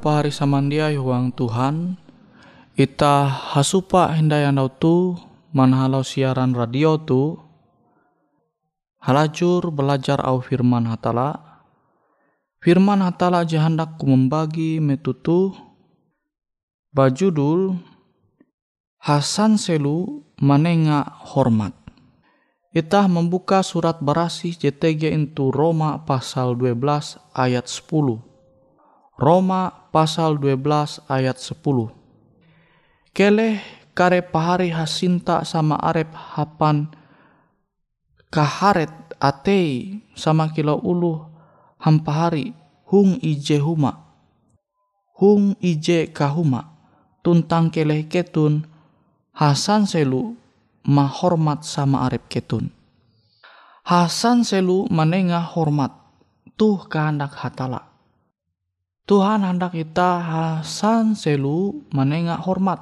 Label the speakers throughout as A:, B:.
A: Pahari samandia huang Tuhan. Ita hasupa hindayandau tu manhalau siaran radio tu. Halajur belajar au firman hatala. Firman hatala jahandaku membagi metutu. Bajudul Hasan Selu Manenga Hormat. Itah membuka surat berasi JTG itu Roma pasal 12 ayat 10 Roma pasal 12 ayat 10. Keleh kare pahari hasinta sama arep hapan kaharet atei sama kilo ulu hampahari hung ije huma. hung ije kahuma tuntang keleh ketun Hasan selu mahormat sama arep ketun. Hasan selu menengah hormat tuh kehendak hatala. Tuhan hendak kita Hasan selu menengah hormat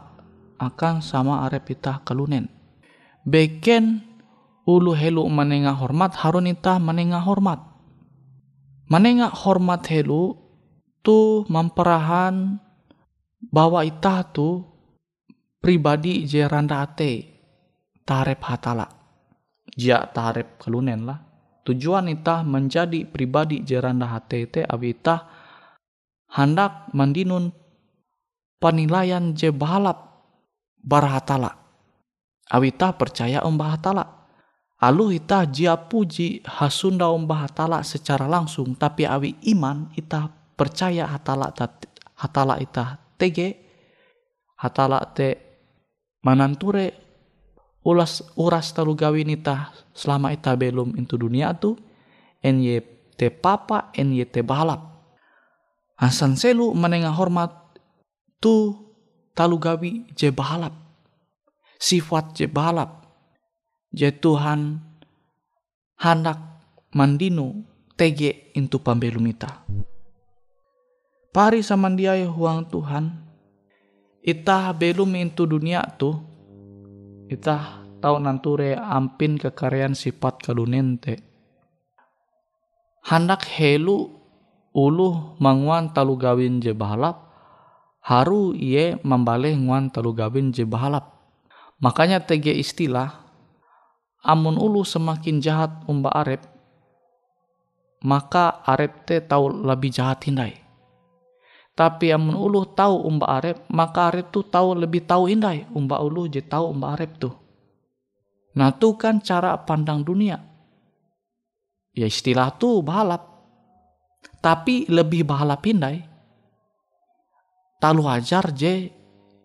A: akan sama arep kita kelunen. Beken ulu helu menengah hormat harun ita menengah hormat. Menengah hormat helu tu memperahan bahwa ita tu pribadi je randa ate tarep hatala. Jia tarep kelunen lah. Tujuan ita menjadi pribadi je randa hate te abita hendak mandinun penilaian je bahalap barhatala. Awita percaya om bahatala. Alu ita jia puji hasunda om bahatala secara langsung tapi awi iman ita percaya hatala hatala ita tege hatala te mananture ulas uras talu gawin ita selama ita belum into dunia tu enye te papa enye te balap asan selu menengah hormat tu talu gawi je balap sifat je balap je Tuhan hendak mandinu tege into pambelum ita pari samandiai huang Tuhan ita belum into dunia tu ita tahu nanture ampin kekaryaan sifat kalunente. Hendak helu ulu manguan talu gawin je bahalap haru iye membalik nguan talu gawin je bahalap makanya tege istilah amun ulu semakin jahat umba arep maka arep te tahu lebih jahat hindai tapi amun ulu tahu umba arep, maka arep tu tahu lebih tahu indai. Umba ulu je tahu umba arep tu. Nah tu kan cara pandang dunia. Ya istilah tu balap. Tapi lebih balap indai. Talu ajar je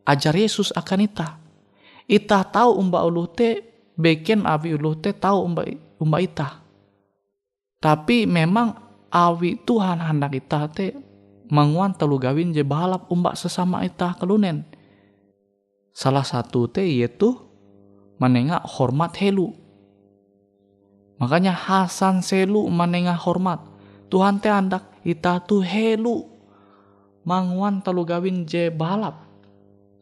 A: ajar Yesus akan ita. Ita tahu umba ulu te beken awi ulu te tahu umba umba ita. Tapi memang awi Tuhan hendak ita te manguan telu gawin je balap umbak sesama ita kelunen. Salah satu te yaitu menengah hormat helu. Makanya Hasan selu menengah hormat. Tuhan te andak ita tu helu manguan telu gawin je balap.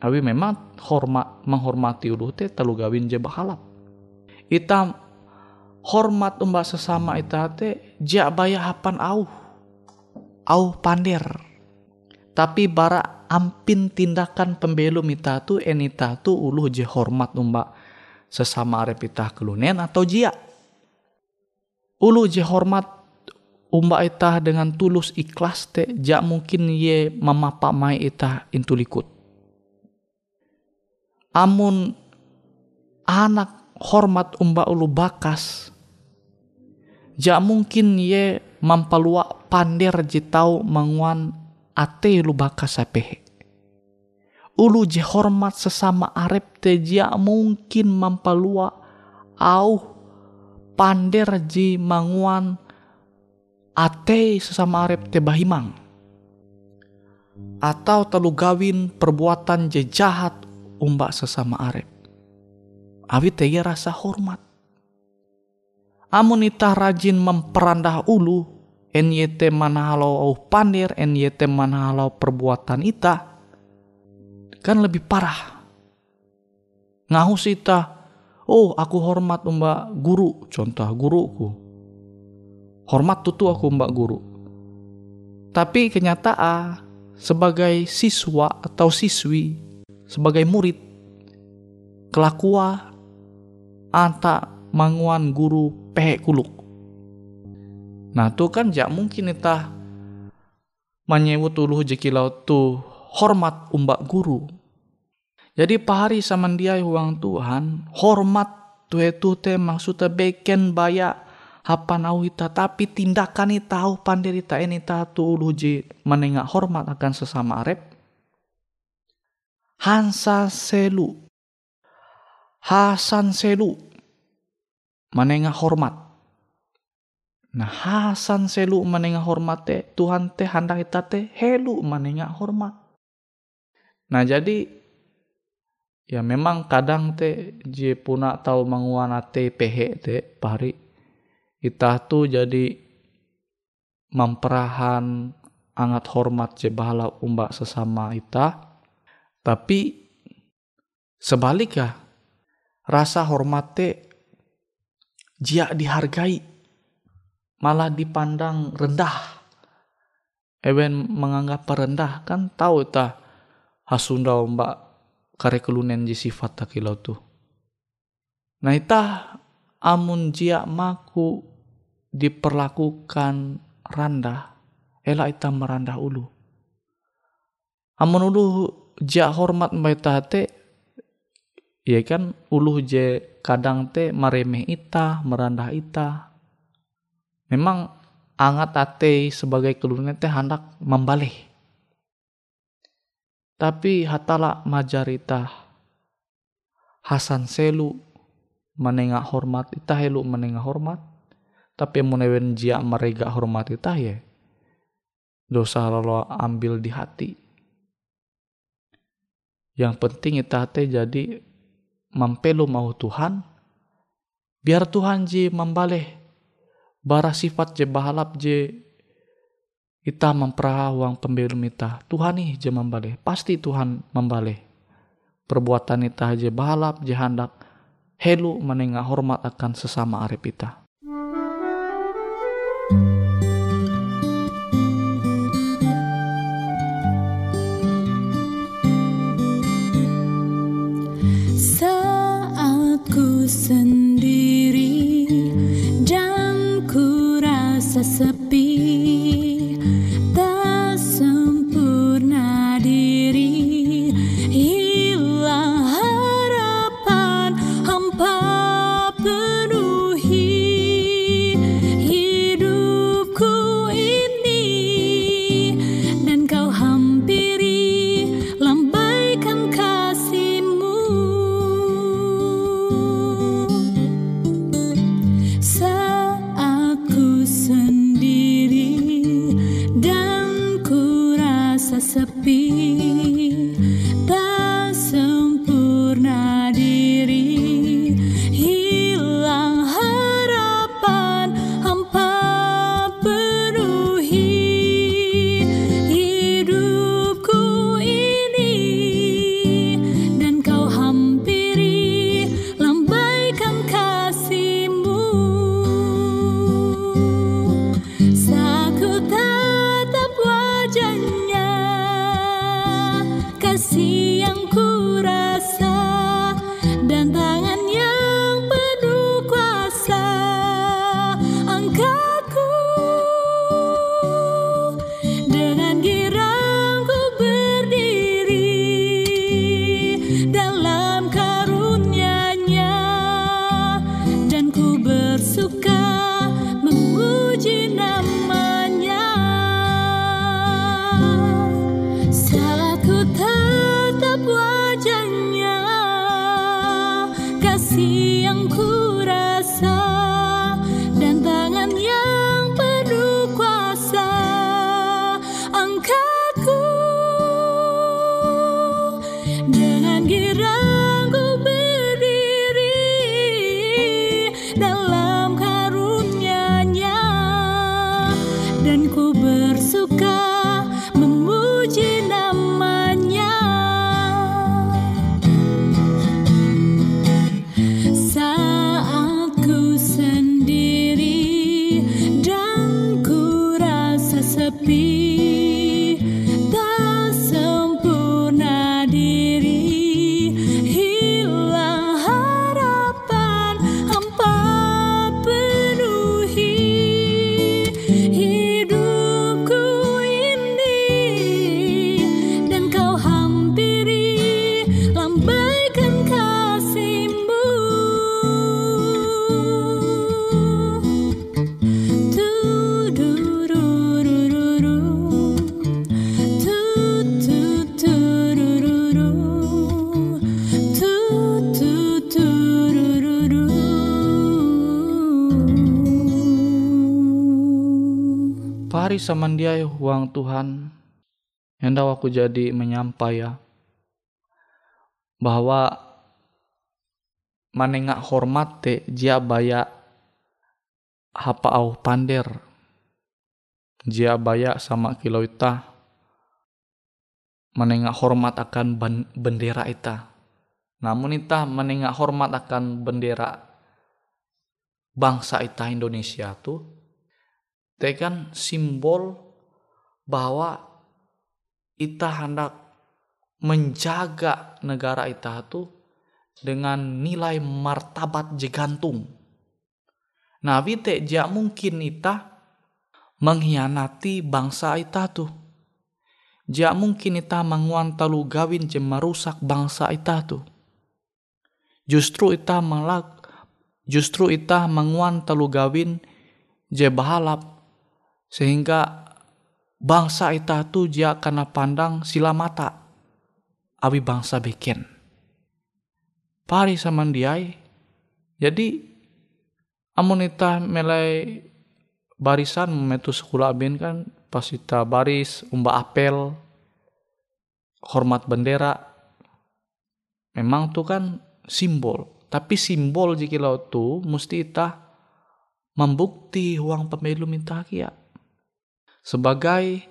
A: Tapi memang hormat menghormati ulu te telu gawin je balap. Ita hormat umbak sesama ita te jak bayar hapan au au pandir. Tapi bara ampin tindakan pembelum ita tu enita tu uluh je hormat umba sesama repita kelunen atau jia. Ulu je hormat umba ita dengan tulus ikhlas te ja mungkin ye mamapa mai ita intulikut. Amun anak hormat umba ulu bakas ja mungkin ye mampalua pander jitau manguan ate lu baka sapehe. Ulu je hormat sesama arep te jia mungkin mampalua au pander ji manguan ate sesama arep te bahimang. Atau telu gawin perbuatan je jahat umbak sesama arep. Awi tege rasa hormat. Amun ita rajin memperandah ulu NYT mana halau au pandir, NYT mana halau perbuatan ita, kan lebih parah. Ngahus ita, oh aku hormat mbak guru, contoh guruku. Hormat tutu aku mbak guru. Tapi kenyataan sebagai siswa atau siswi, sebagai murid, kelakuan anta manguan guru pehek kuluk Nah tuh kan jak mungkin kita menyebut uluh jekilau tu hormat umbak guru. Jadi pahari sama dia uang Tuhan hormat tuh itu teh maksudnya beken baya hapan au ita tapi tindakan ita au pandirita ini ta tu ulu je menengah hormat akan sesama arep. Hansa selu. Hasan selu. Menengah hormat. Nah Hasan selu menengah hormat teh Tuhan teh hendak kita teh helu menengah hormat.
B: Nah jadi ya memang kadang te je puna tahu menguana te pehe te pari kita tu jadi memperahan angat hormat je bahala umba sesama ita tapi sebaliknya rasa hormat te jia dihargai malah dipandang rendah Ewen menganggap rendah kan tahu ta hasunda mbak kare kelunen ji sifat tak kilau tu. Nah ita amun jia maku diperlakukan randah, elak ita merandah ulu. Amun ulu jia hormat mbak ita te, ya kan ulu je kadang te meremeh ita, merandah ita. Memang angat ate sebagai kelunen teh hendak membalih. Tapi hatala majarita Hasan selu menengah hormat ita helu menengah hormat tapi munewen jia merega hormat ita ya dosa lalu ambil di hati. Yang penting ita teh jadi mempelu mau Tuhan biar Tuhan ji membalih bara sifat je bahalap je kita mempera uang pembelum ita Tuhan nih je membale pasti Tuhan membale perbuatan ita je bahalap je hendak helu menengah hormat akan sesama arep Pari samandiai huang Tuhan hendak aku jadi menyampai ya
A: bahwa manengak hormat te jia baya hapa au pander jia baya sama kilo ita menengak hormat akan bendera ita. Namun ita menengak hormat akan bendera bangsa ita Indonesia tuh tekan simbol bahwa ita hendak menjaga negara ita tuh dengan nilai martabat jegantung. Nah, wite ja mungkin ita mengkhianati bangsa ita tuh. Ja mungkin ita menguan talu gawin je merusak bangsa ita tuh. Justru ita melak, justru ita menguan talu gawin je bahalap sehingga bangsa ita tuh ja kena pandang sila mata awi bangsa beken pari samandiai. Jadi amonita melai barisan metu sekolah abin kan pasita baris umba apel hormat bendera. Memang tuh kan simbol. Tapi simbol jika tuh mesti ita membukti uang pemilu minta kia sebagai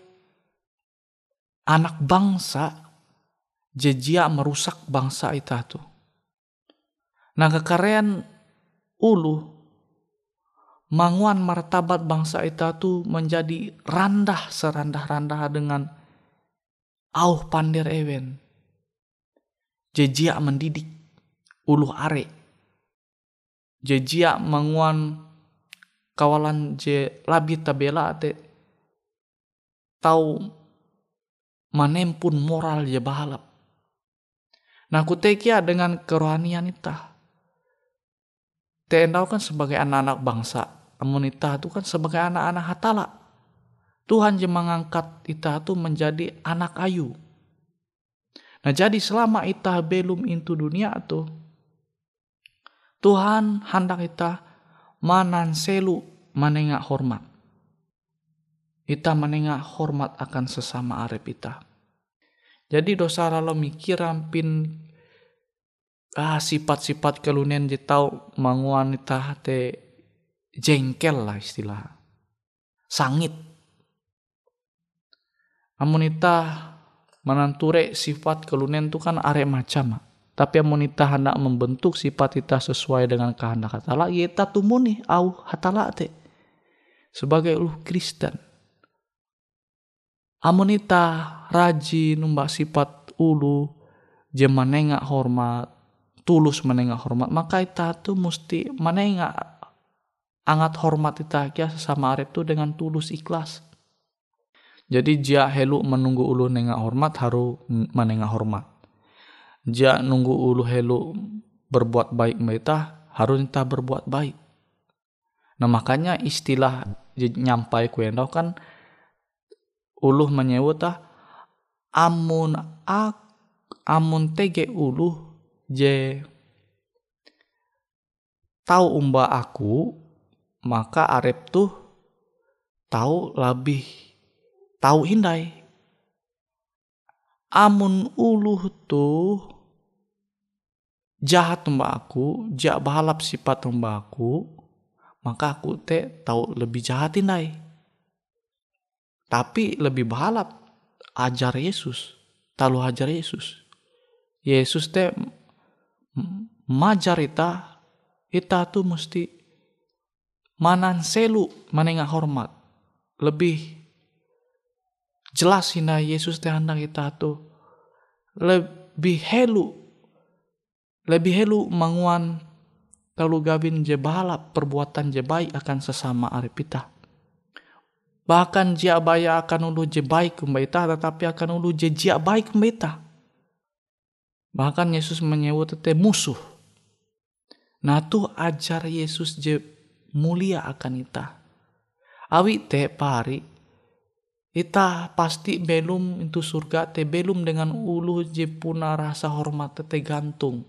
A: anak bangsa jejak merusak bangsa ita tuh Nah kekarean ulu manguan martabat bangsa kita tu menjadi randah serandah-randah dengan auh pandir ewen. Jejia mendidik ulu are. Jejia manguan kawalan je labi tabela te tau manempun moral je bahalap. Nah kutekia dengan kerohanian itah TNA kan sebagai anak-anak bangsa. Namun itu kan sebagai anak-anak hatala. Tuhan yang mengangkat ita itu menjadi anak ayu. Nah jadi selama ita belum into dunia itu, Tuhan hendak ita manan selu menengak hormat. Ita menengak hormat akan sesama arep ita. Jadi dosa lalu mikiran pin ah sifat-sifat kelunen je tau manguan ita te jengkel lah istilah. Sangit. Amun ita menanture sifat kelunen tu kan are macam tapi amun ita hendak membentuk sifat ita sesuai dengan kehendak hatala ya ita tumuni au hatala te. Sebagai ulu Kristen amun ita rajin numbak sifat ulu jemanengak hormat tulus menengah hormat. Maka kita tuh mesti menengah angat hormat kita kia sesama arep tuh dengan tulus ikhlas. Jadi jia helu menunggu ulu nengah hormat haru menengah hormat. Jia nunggu ulu helu berbuat baik mereka harus kita berbuat baik. Nah makanya istilah nyampai kuendau kan uluh menyebut amun ak amun tege uluh je tahu umba aku maka arep tuh tahu lebih tahu hindai. Amun uluh tuh jahat umba aku jak bahalap sifat umba aku maka aku te tahu lebih jahat hindai tapi lebih bahalap ajar Yesus tahu ajar Yesus. Yesus te majar ita ita tuh mesti manan selu manenga hormat lebih jelas hina Yesus teh handang ita tuh lebih helu lebih helu manguan kalau gabin je balap perbuatan je baik akan sesama arep ita bahkan jia baya akan ulu je baik kumbaita tetapi akan ulu je jia baik kumbaita Bahkan Yesus menyebut tete musuh. Nah tuh ajar Yesus je mulia akan ita. Awi te pari ita pasti belum itu surga te belum dengan ulu je puna rasa hormat tete gantung.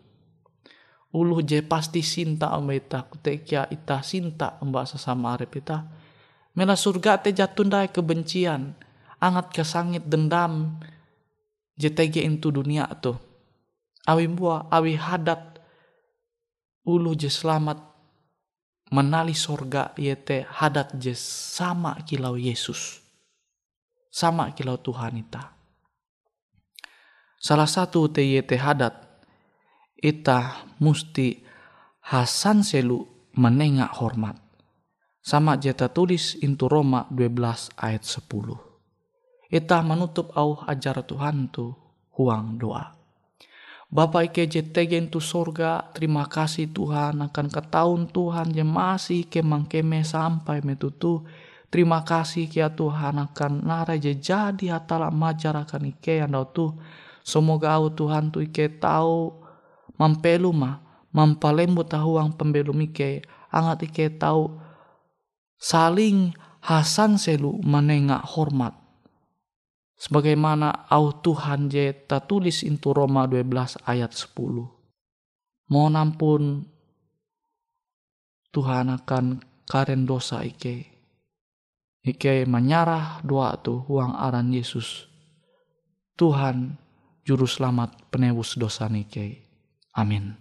A: Ulu je pasti sinta amba ita kute kia ita sinta amba sesama arep ita. Mela surga te jatundai kebencian, angat kesangit dendam, je tege itu dunia tuh awi bua awi hadat ulu je selamat menali sorga yete hadat je sama kilau Yesus sama kilau Tuhan ita. Salah satu te yete hadat ita musti hasan selu menengak hormat sama jeta tulis intu Roma 12 ayat 10 ita menutup au ajar Tuhan tu huang doa Bapak Ike jetegen tu sorga, terima kasih Tuhan akan ketahun Tuhan yang masih kemang keme sampai metutu. Terima kasih kia Tuhan akan nara je jadi hatala majar akan Ike yang tu. Semoga au Tuhan tu Ike tahu mampelu ma, mampalembu tahuang pembelum Ike, angat Ike tahu saling hasan selu menengak hormat sebagaimana au Tuhan je tulis itu Roma 12 ayat 10. Mohon ampun Tuhan akan karen dosa ike. Ike menyarah doa tu uang aran Yesus. Tuhan juru selamat penebus dosa nike. Amin.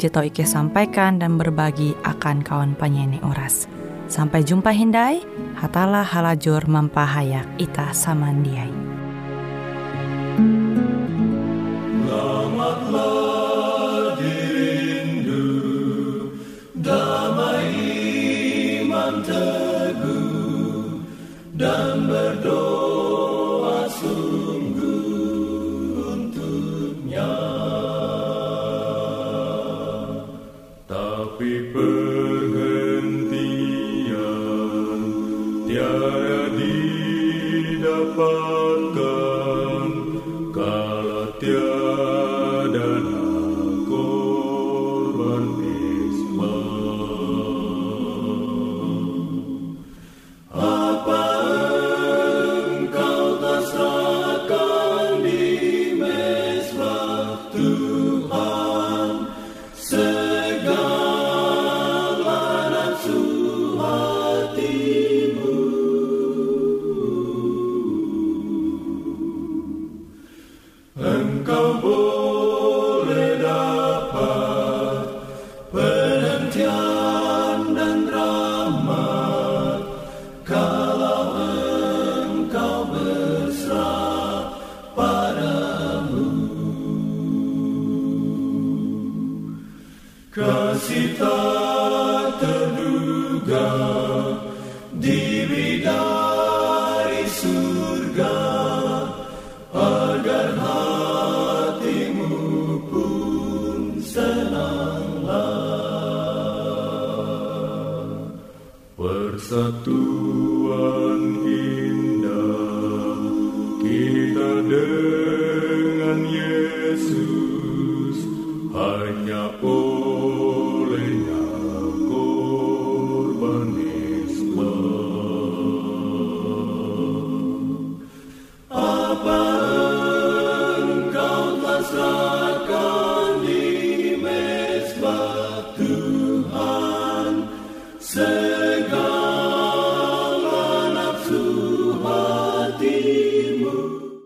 C: Jito Ike sampaikan dan berbagi akan kawan penyanyi oras. Sampai jumpa Hindai, hatalah halajur mempahayak ita samandiai.
D: perdida faca. Kasih tak terduga diri dari surga agar hatimu pun senanglah persatuan indah kita